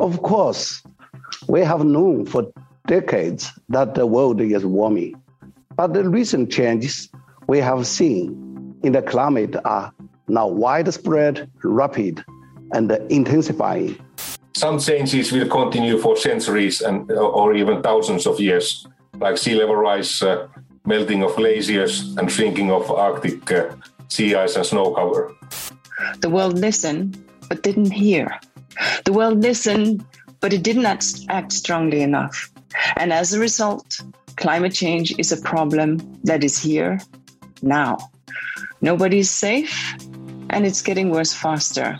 Of course, we have known for decades that the world is warming, but the recent changes we have seen in the climate are now widespread, rapid, and intensifying. Some changes will continue for centuries and or even thousands of years, like sea level rise, uh, melting of glaciers, and shrinking of Arctic uh, sea ice and snow cover. The world listened, but didn't hear. The world listened, but it didn't act strongly enough. And as a result, climate change is a problem that is here now. Nobody's safe, and it's getting worse faster.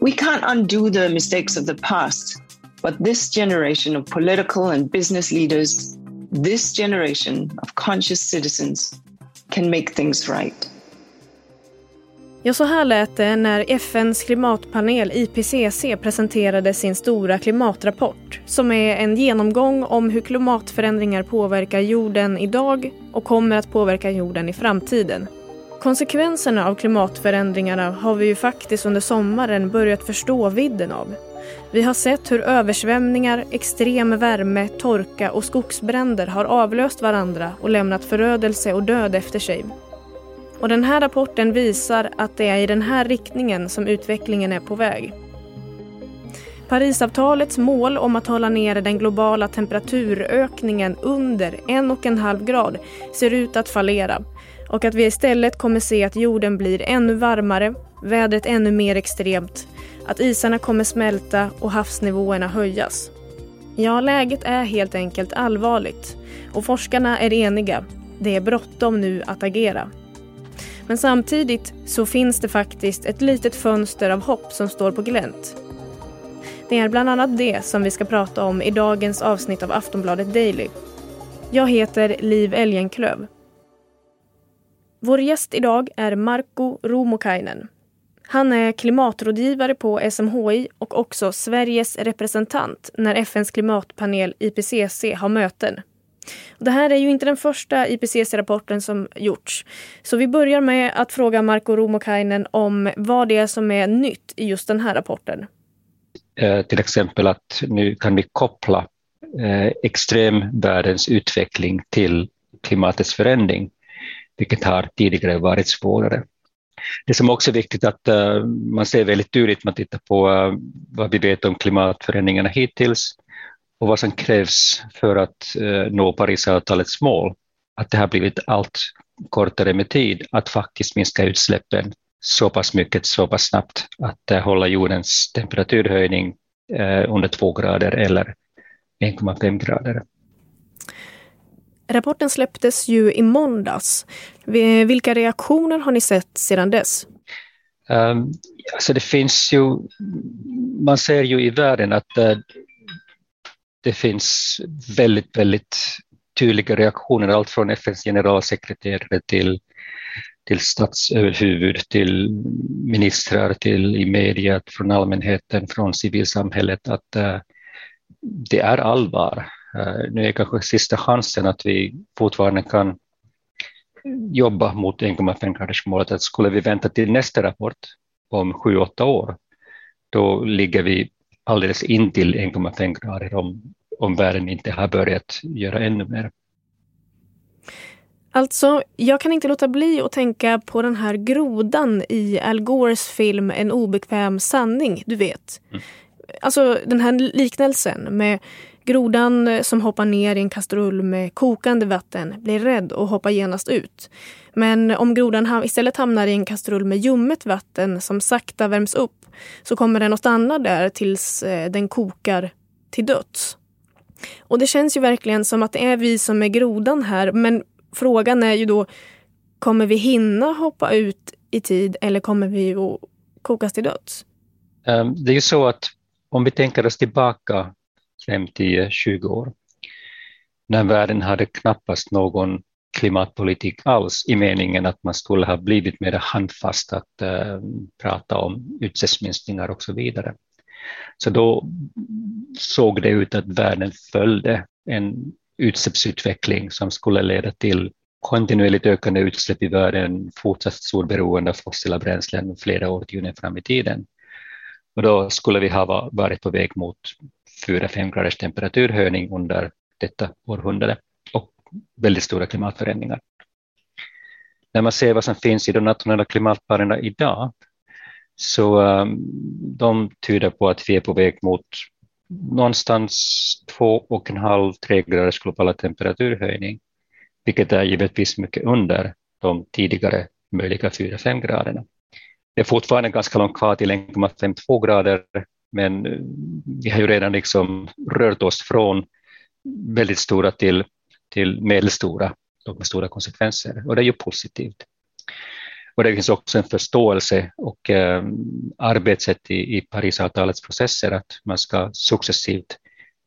We can't undo the mistakes of the past, but this generation of political and business leaders, this generation of conscious citizens, can make things right. Ja, så här lät det när FNs klimatpanel IPCC presenterade sin stora klimatrapport som är en genomgång om hur klimatförändringar påverkar jorden idag och kommer att påverka jorden i framtiden. Konsekvenserna av klimatförändringarna har vi ju faktiskt under sommaren börjat förstå vidden av. Vi har sett hur översvämningar, extrem värme, torka och skogsbränder har avlöst varandra och lämnat förödelse och död efter sig. Och den här rapporten visar att det är i den här riktningen som utvecklingen är på väg. Parisavtalets mål om att hålla nere den globala temperaturökningen under en och en halv grad ser ut att fallera och att vi istället kommer se att jorden blir ännu varmare, vädret ännu mer extremt, att isarna kommer smälta och havsnivåerna höjas. Ja, läget är helt enkelt allvarligt och forskarna är eniga. Det är bråttom nu att agera. Men samtidigt så finns det faktiskt ett litet fönster av hopp som står på glänt. Det är bland annat det som vi ska prata om i dagens avsnitt av Aftonbladet Daily. Jag heter Liv Elgenklöv. Vår gäst idag är Marko Romokainen. Han är klimatrådgivare på SMHI och också Sveriges representant när FNs klimatpanel IPCC har möten. Det här är ju inte den första IPCC-rapporten som gjorts. Så vi börjar med att fråga Marko Romokainen om vad det är som är nytt i just den här rapporten. Eh, till exempel att nu kan vi koppla eh, extremvärldens utveckling till klimatets förändring, vilket har tidigare varit svårare. Det som också är viktigt att uh, man ser väldigt tydligt, man tittar på uh, vad vi vet om klimatförändringarna hittills, och vad som krävs för att eh, nå Parisavtalets mål, att det har blivit allt kortare med tid att faktiskt minska utsläppen så pass mycket, så pass snabbt att eh, hålla jordens temperaturhöjning eh, under två grader eller 1,5 grader. Rapporten släpptes ju i måndags. Vilka reaktioner har ni sett sedan dess? Um, alltså det finns ju, man ser ju i världen att uh, det finns väldigt, väldigt tydliga reaktioner, allt från FNs generalsekreterare till, till statsöverhuvud, till ministrar, till i media, från allmänheten, från civilsamhället, att uh, det är allvar. Uh, nu är kanske sista chansen att vi fortfarande kan jobba mot 1,5 gradersmålet. Skulle vi vänta till nästa rapport om sju, åtta år, då ligger vi alldeles intill 1,5 grader om, om världen inte har börjat göra ännu mer. Alltså, jag kan inte låta bli att tänka på den här grodan i Al Gores film En obekväm sanning, du vet. Mm. Alltså den här liknelsen med grodan som hoppar ner i en kastrull med kokande vatten, blir rädd och hoppar genast ut. Men om grodan istället hamnar i en kastrull med ljummet vatten som sakta värms upp så kommer den att stanna där tills eh, den kokar till döds. Och det känns ju verkligen som att det är vi som är grodan här. Men frågan är ju då, kommer vi hinna hoppa ut i tid eller kommer vi att kokas till döds? Ehm, det är ju så att om vi tänker oss tillbaka 5, 10, 20 år, när världen hade knappast någon klimatpolitik alls i meningen att man skulle ha blivit mer handfast att äh, prata om utsläppsminskningar och så vidare. Så då såg det ut att världen följde en utsläppsutveckling som skulle leda till kontinuerligt ökande utsläpp i världen, fortsatt stor beroende av fossila bränslen flera årtionden fram i tiden. Och då skulle vi ha varit på väg mot 4-5 graders temperaturhöjning under detta århundrade väldigt stora klimatförändringar. När man ser vad som finns i de nationella klimatplanerna idag så um, de tyder på att vi är på väg mot någonstans 2,5-3 graders globala temperaturhöjning, vilket är givetvis mycket under de tidigare möjliga 4-5 graderna. Det är fortfarande ganska långt kvar till 1,52 grader, men eh, vi har ju redan liksom rört oss från väldigt stora till, till medelstora, med stora konsekvenser, och det är ju positivt. Och det finns också en förståelse och eh, arbetssätt i, i Parisavtalets processer att man ska successivt,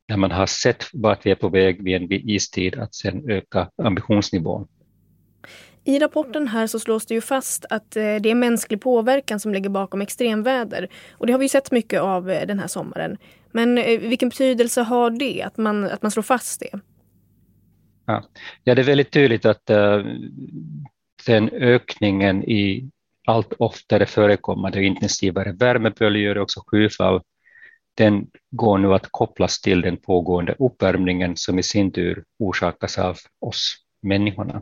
när man har sett vart vi är på väg vid en istid, att sedan öka ambitionsnivån. I rapporten här så slås det ju fast att eh, det är mänsklig påverkan som ligger bakom extremväder. Och det har vi ju sett mycket av eh, den här sommaren. Men eh, vilken betydelse har det, att man, att man slår fast det? Ja, ja det är väldigt tydligt att uh, den ökningen i allt oftare förekommande och intensivare värmeböljor och också skyfall, den går nu att kopplas till den pågående uppvärmningen som i sin tur orsakas av oss människorna.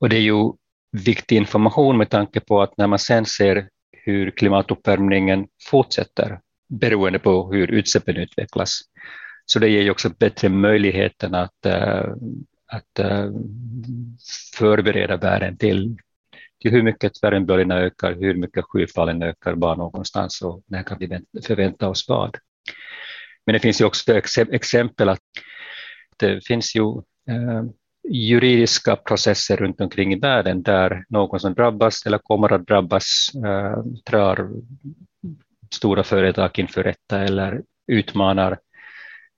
Och det är ju viktig information med tanke på att när man sen ser hur klimatuppvärmningen fortsätter beroende på hur utsläppen utvecklas, så det ger ju också bättre möjligheten att, äh, att äh, förbereda världen till, till hur mycket värmeböljorna ökar, hur mycket skyfallen ökar, var någonstans och när kan vi förvänta oss vad. Men det finns ju också exempel att det finns ju äh, juridiska processer runt omkring i världen där någon som drabbas eller kommer att drabbas äh, drar stora företag inför rätta eller utmanar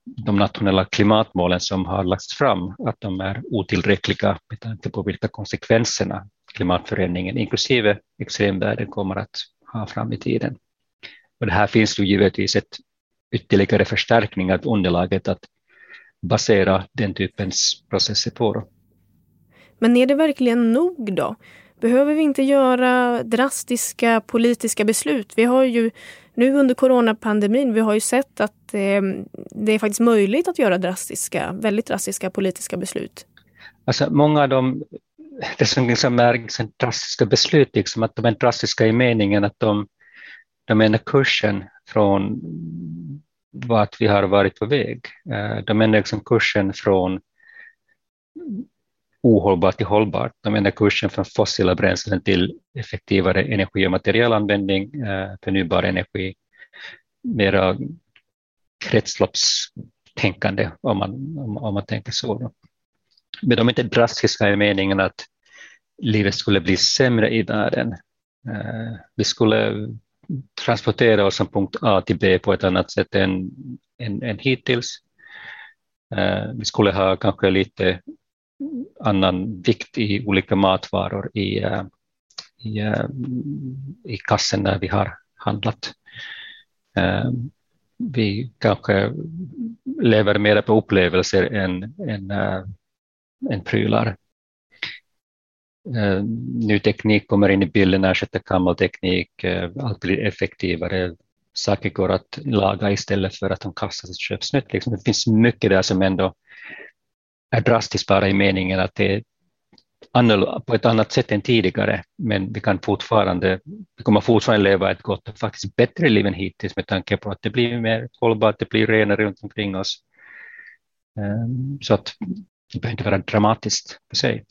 de nationella klimatmålen som har lagts fram, att de är otillräckliga med tanke på vilka konsekvenserna klimatförändringen, inklusive extremvärden, kommer att ha fram i tiden. Och det här finns ju givetvis ett ytterligare förstärkning av underlaget att basera den typens processer på. Men är det verkligen nog då? Behöver vi inte göra drastiska politiska beslut? Vi har ju nu under coronapandemin, vi har ju sett att eh, det är faktiskt möjligt att göra drastiska, väldigt drastiska politiska beslut. Alltså många av de, det som liksom är liksom drastiska beslut, liksom att de är drastiska i meningen att de, de ändrar kursen från vart vi har varit på väg. Eh, de ändrar liksom kursen från ohållbart till hållbart. De ändrar kursen från fossila bränslen till effektivare energi och materialanvändning, eh, förnybar energi, mera kretsloppstänkande om man, om, om man tänker så. Men de är inte drastiska i meningen att livet skulle bli sämre i världen. Eh, vi skulle transportera oss från punkt A till B på ett annat sätt än, än, än hittills. Eh, vi skulle ha kanske lite annan vikt i olika matvaror i, eh, i, eh, i kassen när vi har handlat. Eh, vi kanske lever mer på upplevelser än, än, än prylar. Ny teknik kommer in i bilden, ersätter gammal teknik, allt blir effektivare, saker går att laga istället för att de kastas och köps nytt. Liksom, det finns mycket där som ändå är drastiskt bara i meningen att det är på ett annat sätt än tidigare, men vi kan fortfarande, vi kommer fortfarande leva ett gott och faktiskt bättre liv än hittills med tanke på att det blir mer hållbart, det blir renare runt omkring oss. Ehm, så att det behöver inte vara dramatiskt för sig.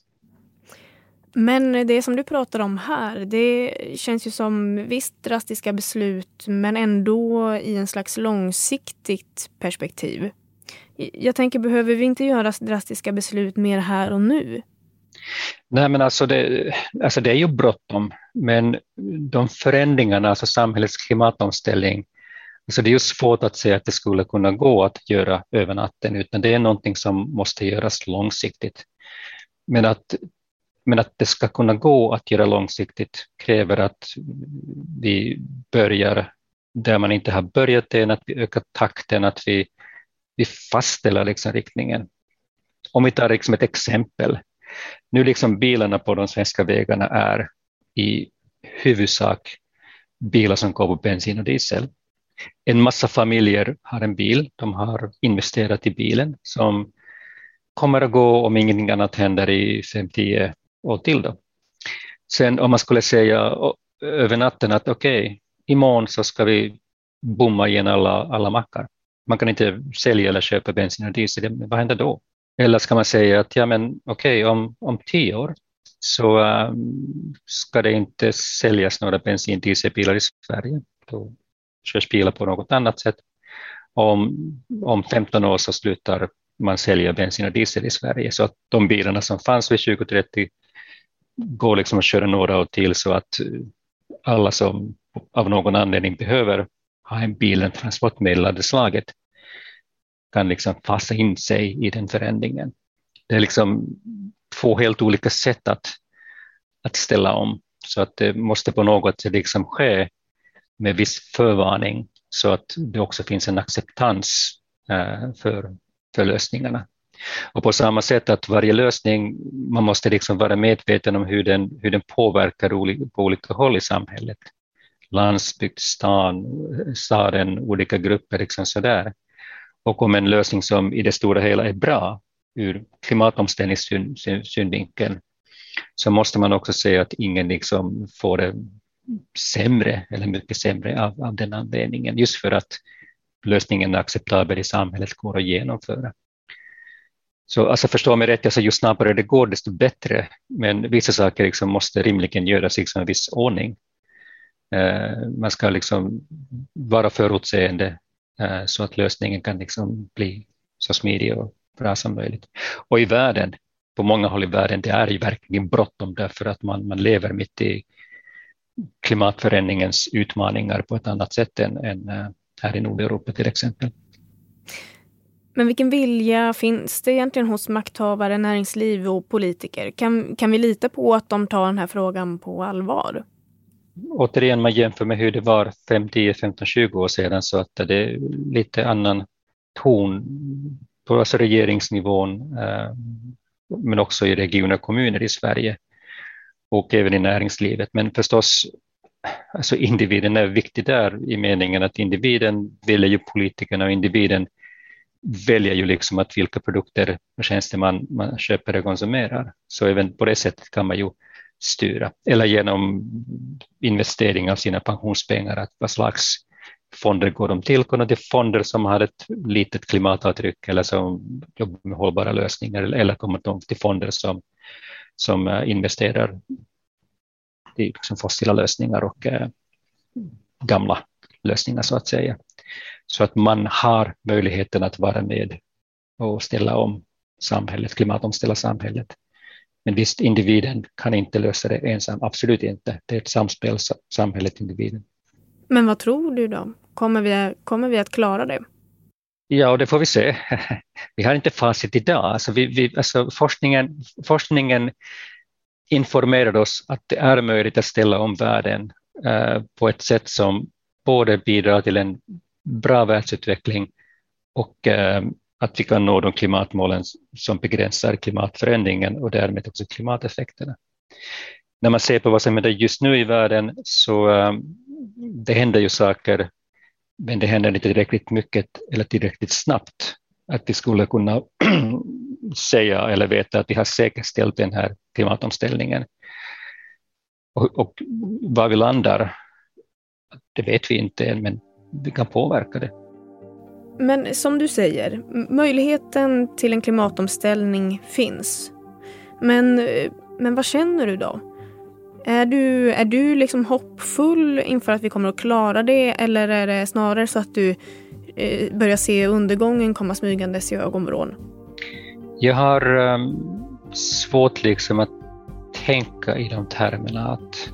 Men det som du pratar om här, det känns ju som visst drastiska beslut men ändå i en slags långsiktigt perspektiv. Jag tänker, behöver vi inte göra drastiska beslut mer här och nu? Nej, men alltså det, alltså det är ju bråttom, men de förändringarna, alltså samhällets klimatomställning, alltså det är ju svårt att säga att det skulle kunna gå att göra över natten, utan det är någonting som måste göras långsiktigt. Men att, men att det ska kunna gå att göra långsiktigt kräver att vi börjar där man inte har börjat än, att vi ökar takten, att vi vi fastställer liksom riktningen. Om vi tar liksom ett exempel. Nu liksom bilarna på de svenska vägarna är i huvudsak bilar som går på bensin och diesel. En massa familjer har en bil, de har investerat i bilen som kommer att gå om ingenting annat händer i 5-10 år till. Då. Sen om man skulle säga över natten att okej, okay, imorgon så ska vi bomma igen alla, alla mackar. Man kan inte sälja eller köpa bensin och diesel, vad händer då? Eller ska man säga att ja, men okej, okay, om, om tio år så um, ska det inte säljas några bensin och dieselbilar i Sverige. Då körs bilar på något annat sätt. Om, om 15 år så slutar man sälja bensin och diesel i Sverige. Så att de bilarna som fanns vid 2030 går liksom att köra några år till så att alla som av någon anledning behöver ha en bil, en transportmedel av det slaget, kan liksom fasa in sig i den förändringen. Det är liksom två helt olika sätt att, att ställa om, så att det måste på något sätt liksom ske med viss förvarning så att det också finns en acceptans eh, för, för lösningarna. Och på samma sätt att varje lösning, man måste liksom vara medveten om hur den, hur den påverkar på olika håll i samhället. Landsbygd, staden, olika grupper, liksom sådär. Och om en lösning som i det stora hela är bra ur klimatomställningssynvinkeln så måste man också säga att ingen liksom får det sämre eller mycket sämre av, av den anledningen, just för att lösningen är acceptabel i samhället går att genomföra. Så alltså förstå mig rätt, alltså ju snabbare det går desto bättre, men vissa saker liksom måste rimligen göras liksom i en viss ordning. Eh, man ska liksom vara förutseende eh, så att lösningen kan liksom bli så smidig och bra som möjligt. Och i världen, på många håll i världen, det är ju verkligen bråttom därför att man, man lever mitt i klimatförändringens utmaningar på ett annat sätt än, än eh, här i Nordeuropa till exempel. Men vilken vilja finns det egentligen hos makthavare, näringsliv och politiker? Kan, kan vi lita på att de tar den här frågan på allvar? Återigen, man jämför med hur det var 5, 10, 15, 20 år sedan så att det är lite annan ton på alltså regeringsnivån eh, men också i regioner och kommuner i Sverige och även i näringslivet. Men förstås, alltså individen är viktig där i meningen att individen väljer ju politikerna och individen väljer ju liksom att vilka produkter och tjänster man, man köper och konsumerar. Så även på det sättet kan man ju styra. Eller genom investering av sina pensionspengar, att vad slags fonder går de till? Kunna till fonder som har ett litet klimatavtryck eller som jobbar med hållbara lösningar eller kommer de till fonder som, som eh, investerar i liksom fossila lösningar och eh, gamla lösningar så att säga så att man har möjligheten att vara med och ställa om samhället, klimatomställa samhället. Men visst, individen kan inte lösa det ensam, absolut inte. Det är ett samspel, samhället, individen. Men vad tror du då? Kommer vi, kommer vi att klara det? Ja, det får vi se. Vi har inte facit idag. Alltså vi, vi, alltså forskningen, forskningen informerade oss att det är möjligt att ställa om världen eh, på ett sätt som både bidrar till en bra världsutveckling och eh, att vi kan nå de klimatmålen som begränsar klimatförändringen och därmed också klimateffekterna. När man ser på vad som händer just nu i världen så eh, det händer ju saker, men det händer inte tillräckligt mycket eller tillräckligt snabbt att vi skulle kunna säga eller veta att vi har säkerställt den här klimatomställningen. Och, och var vi landar, det vet vi inte än, men vi kan påverka det. Men som du säger, möjligheten till en klimatomställning finns. Men, eh, men vad känner du då? Är du, är du liksom hoppfull inför att vi kommer att klara det eller är det snarare så att du eh, börjar se undergången komma smygandes i ögonvrån? Jag har um, svårt liksom att tänka i de termerna att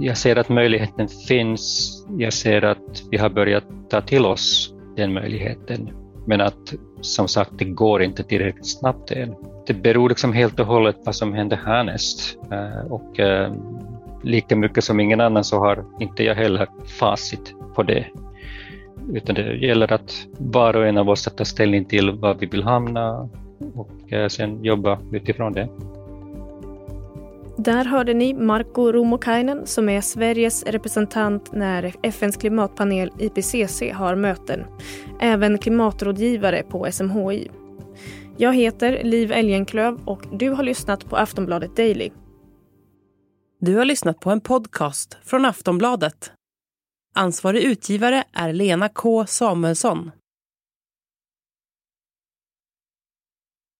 jag ser att möjligheten finns. Jag ser att vi har börjat ta till oss den möjligheten. Men att som sagt, det går inte tillräckligt snabbt än. Det beror liksom helt och hållet på vad som händer härnäst. Eh, och eh, lika mycket som ingen annan så har inte jag heller facit på det. Utan det gäller att var och en av oss tar ställning till var vi vill hamna och eh, sen jobba utifrån det. Där hörde ni Marko Rumokainen som är Sveriges representant när FNs klimatpanel IPCC har möten. Även klimatrådgivare på SMHI. Jag heter Liv Elgenklöv och du har lyssnat på Aftonbladet Daily. Du har lyssnat på en podcast från Aftonbladet. Ansvarig utgivare är Lena K Samuelsson.